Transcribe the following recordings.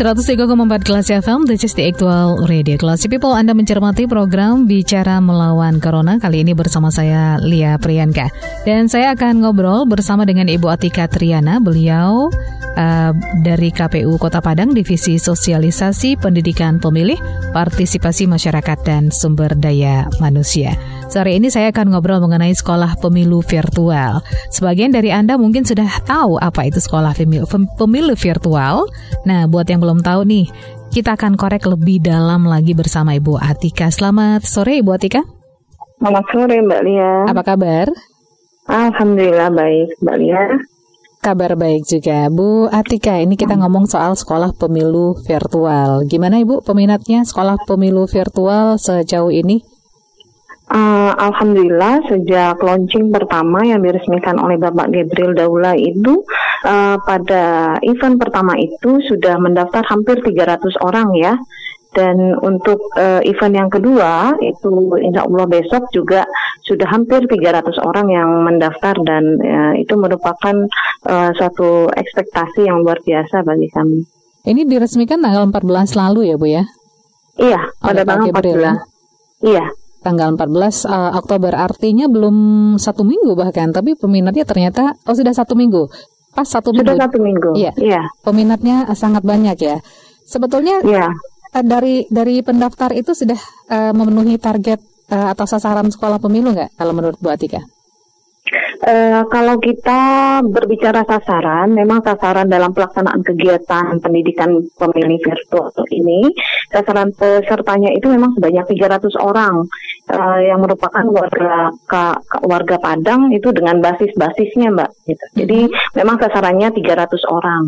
103,4 kelas FM, this is the actual radio. Classy People, Anda mencermati program Bicara Melawan Corona. Kali ini bersama saya, Lia Priyanka. Dan saya akan ngobrol bersama dengan Ibu Atika Triana. Beliau uh, dari KPU Kota Padang, Divisi Sosialisasi Pendidikan Pemilih, Partisipasi Masyarakat, dan Sumber Daya Manusia. Sore ini saya akan ngobrol mengenai sekolah pemilu virtual. Sebagian dari Anda mungkin sudah tahu apa itu sekolah pemilu virtual. Nah, buat yang belum tahu nih, kita akan korek lebih dalam lagi bersama Ibu Atika. Selamat sore Ibu Atika. Selamat sore Mbak Lia. Apa kabar? Alhamdulillah baik Mbak Lia. Kabar baik juga Bu Atika. Ini kita ngomong soal sekolah pemilu virtual. Gimana Ibu peminatnya sekolah pemilu virtual sejauh ini? Uh, Alhamdulillah sejak launching pertama yang diresmikan oleh Bapak Gabriel Daula itu uh, pada event pertama itu sudah mendaftar hampir 300 orang ya dan untuk uh, event yang kedua itu insya Allah besok juga sudah hampir 300 orang yang mendaftar dan uh, itu merupakan uh, suatu ekspektasi yang luar biasa bagi kami. Ini diresmikan tanggal 14 lalu ya Bu ya? Iya, pada tanggal 14. Ya? Iya tanggal 14 uh, eh, Oktober. Artinya belum satu minggu bahkan tapi peminatnya ternyata oh sudah satu minggu. Pas satu sudah minggu. satu minggu iya. iya. Peminatnya sangat banyak ya. Sebetulnya iya. uh, dari dari pendaftar itu sudah uh, memenuhi target uh, atau sasaran sekolah pemilu nggak kalau menurut Bu Atika? Uh, kalau kita berbicara sasaran, memang sasaran dalam pelaksanaan kegiatan pendidikan pemilih virtual ini, sasaran pesertanya itu memang sebanyak 300 orang uh, yang merupakan warga ka, warga Padang itu dengan basis-basisnya, Mbak. Gitu. Jadi mm -hmm. memang sasarannya 300 orang.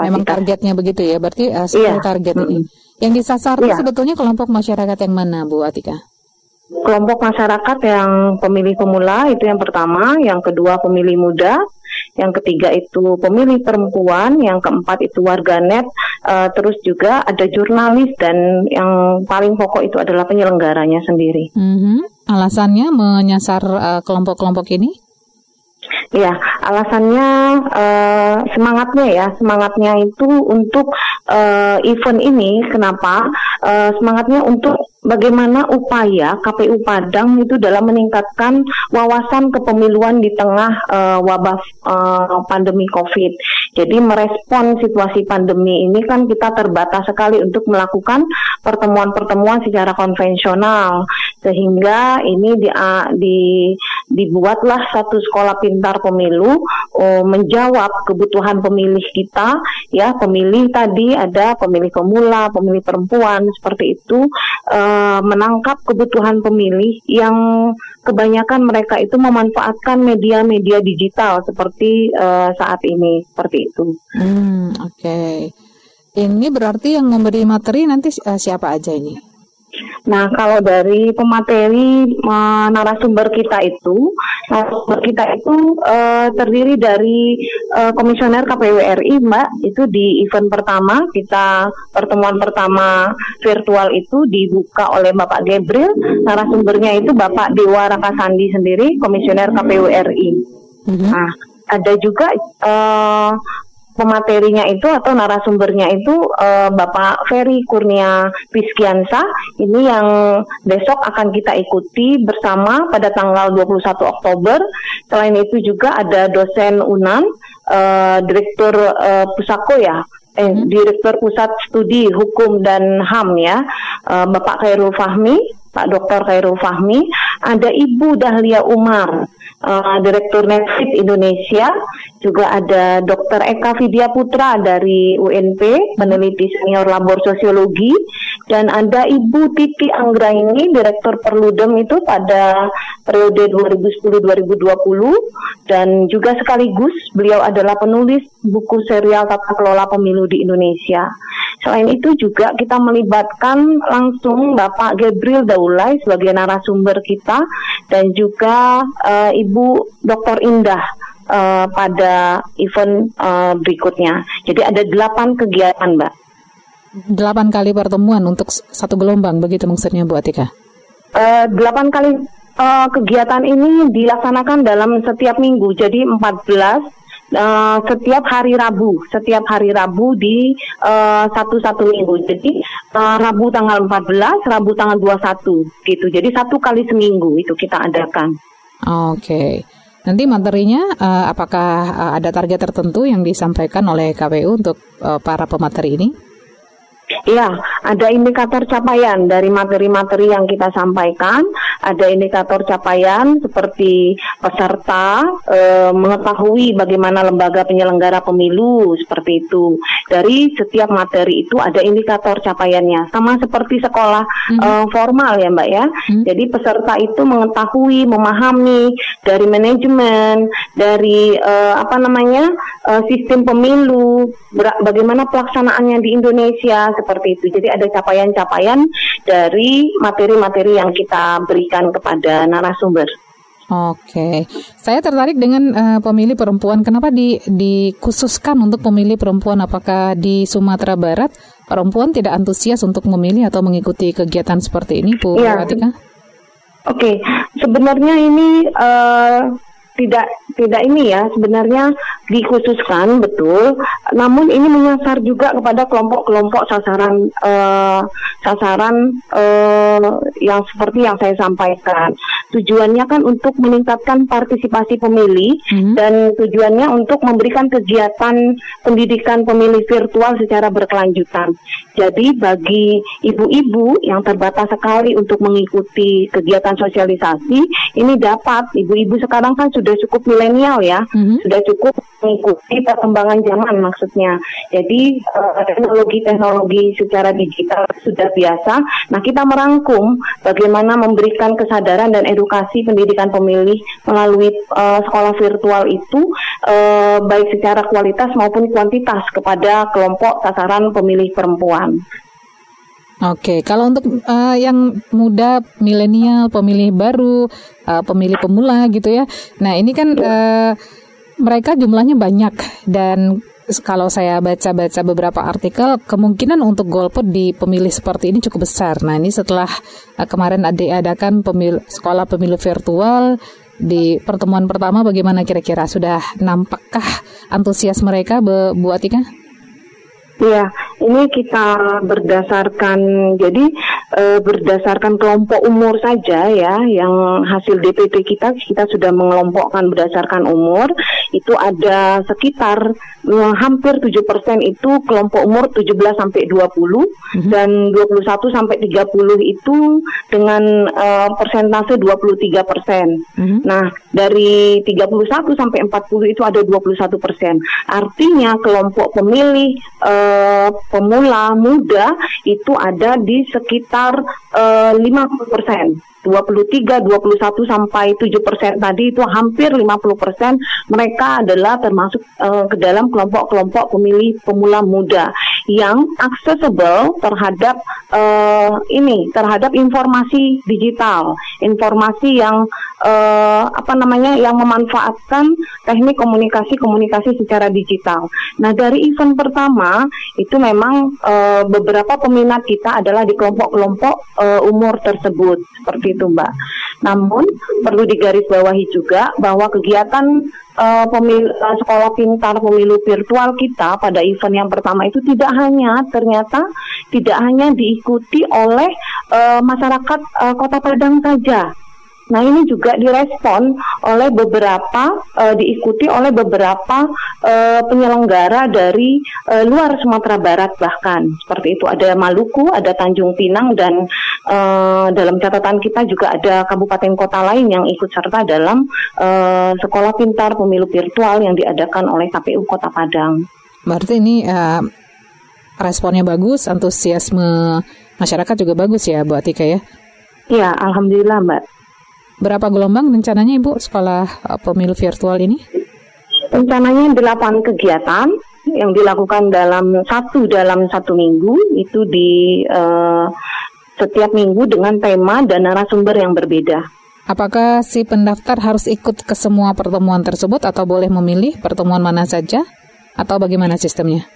Memang targetnya begitu ya, berarti uh, iya. target mm -hmm. ini. Yang disasar iya. itu sebetulnya kelompok masyarakat yang mana, Bu Atika? Kelompok masyarakat yang pemilih pemula itu yang pertama, yang kedua pemilih muda, yang ketiga itu pemilih perempuan, yang keempat itu warganet, uh, terus juga ada jurnalis dan yang paling pokok itu adalah penyelenggaranya sendiri. Mm -hmm. Alasannya menyasar uh, kelompok-kelompok ini? Ya, alasannya uh, semangatnya ya, semangatnya itu untuk uh, event ini. Kenapa? Uh, semangatnya untuk bagaimana upaya KPU Padang itu dalam meningkatkan wawasan kepemiluan di tengah uh, wabah uh, pandemi COVID. Jadi merespon situasi pandemi ini kan kita terbatas sekali untuk melakukan pertemuan-pertemuan secara konvensional sehingga ini di, uh, di dibuatlah satu sekolah pintar pemilu uh, menjawab kebutuhan pemilih kita ya pemilih tadi ada pemilih pemula, pemilih perempuan seperti itu uh, menangkap kebutuhan pemilih yang kebanyakan mereka itu memanfaatkan media-media digital seperti uh, saat ini seperti itu. Hmm, Oke, okay. ini berarti yang memberi materi nanti uh, siapa aja ini? Nah, kalau dari pemateri uh, narasumber kita itu, narasumber kita itu uh, terdiri dari uh, komisioner KPU RI, Mbak. Itu di event pertama kita pertemuan pertama virtual itu dibuka oleh Bapak Gabriel. Narasumbernya itu Bapak Dewa Rakasandi sendiri, komisioner KPU RI. -hmm. Nah, ada juga uh, pematerinya itu atau narasumbernya itu uh, Bapak Ferry Kurnia Piskiansa ini yang besok akan kita ikuti bersama pada tanggal 21 Oktober. Selain itu juga ada dosen UNAN, uh, Direktur uh, Pusako ya, eh, hmm. Direktur Pusat Studi Hukum dan HAM ya, uh, Bapak Khairul Fahmi, Pak Dr. Khairul Fahmi, ada Ibu Dahlia Umar uh, Direktur Netflix Indonesia, juga ada Dr. Eka Vidya Putra dari UNP, peneliti senior labor sosiologi, dan ada Ibu Titi Anggraini, Direktur Perludem itu pada periode 2010-2020, dan juga sekaligus beliau adalah penulis buku serial tata kelola pemilu di Indonesia. Selain itu juga kita melibatkan langsung Bapak Gabriel Daulay sebagai narasumber kita dan juga uh, Ibu Dr. Indah uh, pada event uh, berikutnya. Jadi ada delapan kegiatan, Mbak. Delapan kali pertemuan untuk satu gelombang, begitu maksudnya Bu Atika? Uh, delapan kali uh, kegiatan ini dilaksanakan dalam setiap minggu, jadi 14 uh, setiap hari Rabu, setiap hari Rabu di uh, satu satu minggu. Jadi uh, Rabu tanggal 14, Rabu tanggal 21 gitu. Jadi satu kali seminggu itu kita adakan. Oke. Nanti materinya uh, apakah uh, ada target tertentu yang disampaikan oleh KPU untuk uh, para pemateri ini? Iya, ada indikator capaian dari materi-materi yang kita sampaikan. Ada indikator capaian seperti peserta e, mengetahui bagaimana lembaga penyelenggara pemilu seperti itu. Dari setiap materi itu ada indikator capaiannya, sama seperti sekolah hmm. e, formal ya, Mbak ya. Hmm. Jadi peserta itu mengetahui, memahami dari manajemen, dari e, apa namanya e, sistem pemilu, bagaimana pelaksanaannya di Indonesia seperti itu. Jadi ada capaian-capaian dari materi-materi yang kita berikan kepada narasumber. Oke, saya tertarik dengan uh, pemilih perempuan. Kenapa di, dikhususkan untuk pemilih perempuan? Apakah di Sumatera Barat perempuan tidak antusias untuk memilih atau mengikuti kegiatan seperti ini, Bu ya. Atika? Oke, sebenarnya ini uh, tidak tidak ini ya sebenarnya dikhususkan betul. Namun ini menyasar juga kepada kelompok-kelompok sasaran uh, sasaran uh, yang seperti yang saya sampaikan tujuannya kan untuk meningkatkan partisipasi pemilih hmm. dan tujuannya untuk memberikan kegiatan pendidikan pemilih virtual secara berkelanjutan jadi bagi ibu-ibu yang terbatas sekali untuk mengikuti kegiatan sosialisasi ini dapat ibu-ibu sekarang kan sudah cukup milenial ya, mm-hmm. sudah cukup mengikuti perkembangan zaman maksudnya. Jadi uh, teknologi-teknologi secara digital sudah biasa. Nah kita merangkum bagaimana memberikan kesadaran dan edukasi pendidikan pemilih melalui uh, sekolah virtual itu uh, baik secara kualitas maupun kuantitas kepada kelompok sasaran pemilih perempuan. Oke, kalau untuk uh, yang muda, milenial, pemilih baru, uh, pemilih pemula gitu ya. Nah ini kan uh, mereka jumlahnya banyak dan kalau saya baca-baca beberapa artikel, kemungkinan untuk golput di pemilih seperti ini cukup besar. Nah ini setelah uh, kemarin ada adakan pemil sekolah pemilu virtual di pertemuan pertama, bagaimana kira-kira sudah nampakkah antusias mereka, Bu Atika? Iya, ini kita berdasarkan jadi e, berdasarkan kelompok umur saja ya, yang hasil DPP kita kita sudah mengelompokkan berdasarkan umur itu ada sekitar e, hampir 7% itu kelompok umur 17 sampai 20 mm-hmm. dan 21 sampai 30 itu dengan e, persentase 23%. Mm-hmm. Nah, dari 31 sampai 40 itu ada 21%. Artinya kelompok pemilih e, pemula muda itu ada di sekitar uh, 50 persen. 23, 21 sampai 7 persen. Tadi itu hampir 50 persen. Mereka adalah termasuk uh, ke dalam kelompok-kelompok pemilih pemula muda yang accessible terhadap uh, ini terhadap informasi digital, informasi yang uh, apa namanya yang memanfaatkan teknik komunikasi komunikasi secara digital. Nah dari event pertama itu memang uh, beberapa peminat kita adalah di kelompok-kelompok uh, umur tersebut seperti itu Mbak. Namun perlu digarisbawahi juga bahwa kegiatan uh, pemil sekolah pintar pemilu virtual kita pada event yang pertama itu tidak hanya ternyata tidak hanya diikuti oleh uh, masyarakat uh, Kota Padang saja Nah ini juga direspon oleh beberapa uh, diikuti oleh beberapa uh, penyelenggara dari uh, luar Sumatera Barat bahkan seperti itu ada Maluku, ada Tanjung Pinang dan uh, dalam catatan kita juga ada kabupaten kota lain yang ikut serta dalam uh, sekolah pintar pemilu virtual yang diadakan oleh KPU Kota Padang. Berarti ini uh, responnya bagus, antusiasme masyarakat juga bagus ya, Bu Atika ya? Iya, alhamdulillah Mbak. Berapa gelombang rencananya Ibu sekolah uh, pemilu virtual ini? Rencananya delapan kegiatan yang dilakukan dalam satu dalam satu minggu itu di uh, setiap minggu dengan tema dan narasumber yang berbeda. Apakah si pendaftar harus ikut ke semua pertemuan tersebut atau boleh memilih pertemuan mana saja? Atau bagaimana sistemnya?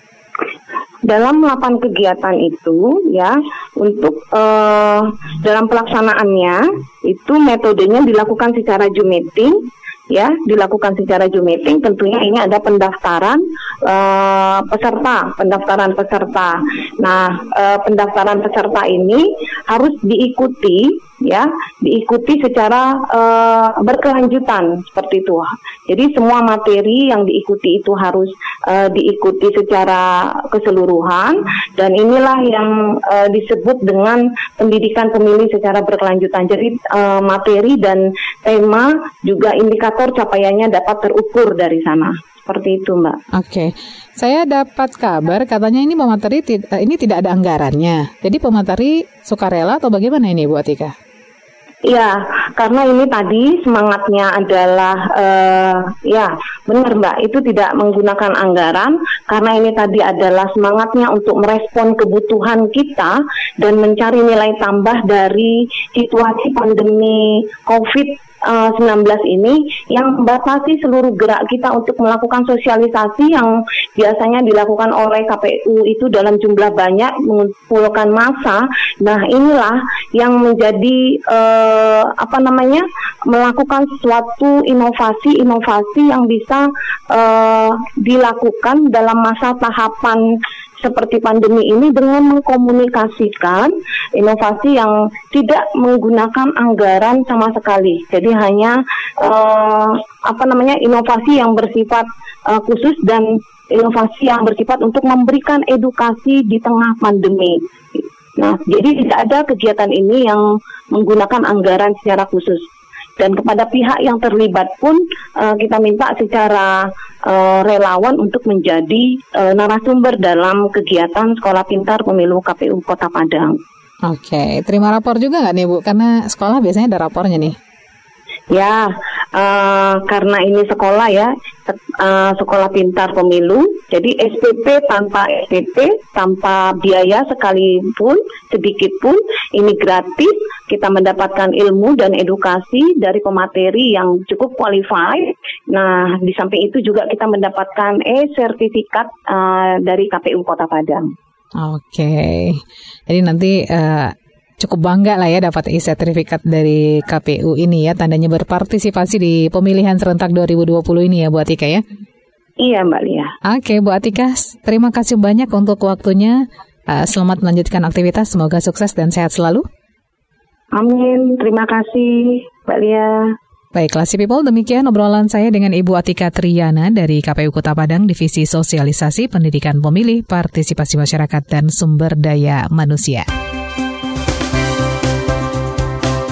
Dalam melakukan kegiatan itu ya untuk uh, dalam pelaksanaannya itu metodenya dilakukan secara Zoom meeting ya dilakukan secara Zoom meeting. Tentunya ini ada pendaftaran uh, peserta pendaftaran peserta nah uh, pendaftaran peserta ini harus diikuti ya diikuti secara uh, berkelanjutan seperti itu jadi semua materi yang diikuti itu harus uh, diikuti secara keseluruhan dan inilah yang uh, disebut dengan pendidikan pemilih secara berkelanjutan jadi uh, materi dan tema juga indikator capaiannya dapat terukur dari sana seperti itu Mbak. Oke, okay. saya dapat kabar katanya ini pemateri ini tidak ada anggarannya. Jadi pemateri sukarela atau bagaimana ini Bu Atika? Iya, karena ini tadi semangatnya adalah uh, ya benar Mbak, itu tidak menggunakan anggaran karena ini tadi adalah semangatnya untuk merespon kebutuhan kita dan mencari nilai tambah dari situasi pandemi Covid 19 eh, ini yang membatasi seluruh gerak kita untuk melakukan sosialisasi yang biasanya dilakukan oleh KPU itu dalam jumlah banyak mengumpulkan massa. Nah, inilah yang menjadi uh, apa namanya? melakukan suatu inovasi-inovasi yang bisa uh, dilakukan dalam masa tahapan seperti pandemi ini dengan mengkomunikasikan inovasi yang tidak menggunakan anggaran sama sekali. Jadi hanya uh, apa namanya inovasi yang bersifat uh, khusus dan inovasi yang bersifat untuk memberikan edukasi di tengah pandemi. Nah, jadi tidak ada kegiatan ini yang menggunakan anggaran secara khusus dan kepada pihak yang terlibat pun uh, kita minta secara uh, relawan untuk menjadi uh, narasumber dalam kegiatan Sekolah Pintar Pemilu KPU Kota Padang. Oke, terima rapor juga nggak nih Bu? Karena sekolah biasanya ada rapornya nih. Ya, uh, karena ini sekolah ya, uh, sekolah pintar pemilu. Jadi SPP tanpa SPP, tanpa biaya sekalipun, sedikit pun, ini gratis. Kita mendapatkan ilmu dan edukasi dari pemateri yang cukup qualified. Nah, di samping itu juga kita mendapatkan e-sertifikat uh, dari KPU Kota Padang. Oke, jadi nanti uh, cukup bangga lah ya dapat e-sertifikat dari KPU ini ya, tandanya berpartisipasi di pemilihan serentak 2020 ini ya Bu Atika ya. Iya Mbak Lia. Oke Bu Atika, terima kasih banyak untuk waktunya. Uh, selamat melanjutkan aktivitas, semoga sukses dan sehat selalu. Amin, terima kasih Mbak Lia. Baik, Classy People, demikian obrolan saya dengan Ibu Atika Triana dari KPU Kota Padang, Divisi Sosialisasi Pendidikan Pemilih, Partisipasi Masyarakat, dan Sumber Daya Manusia.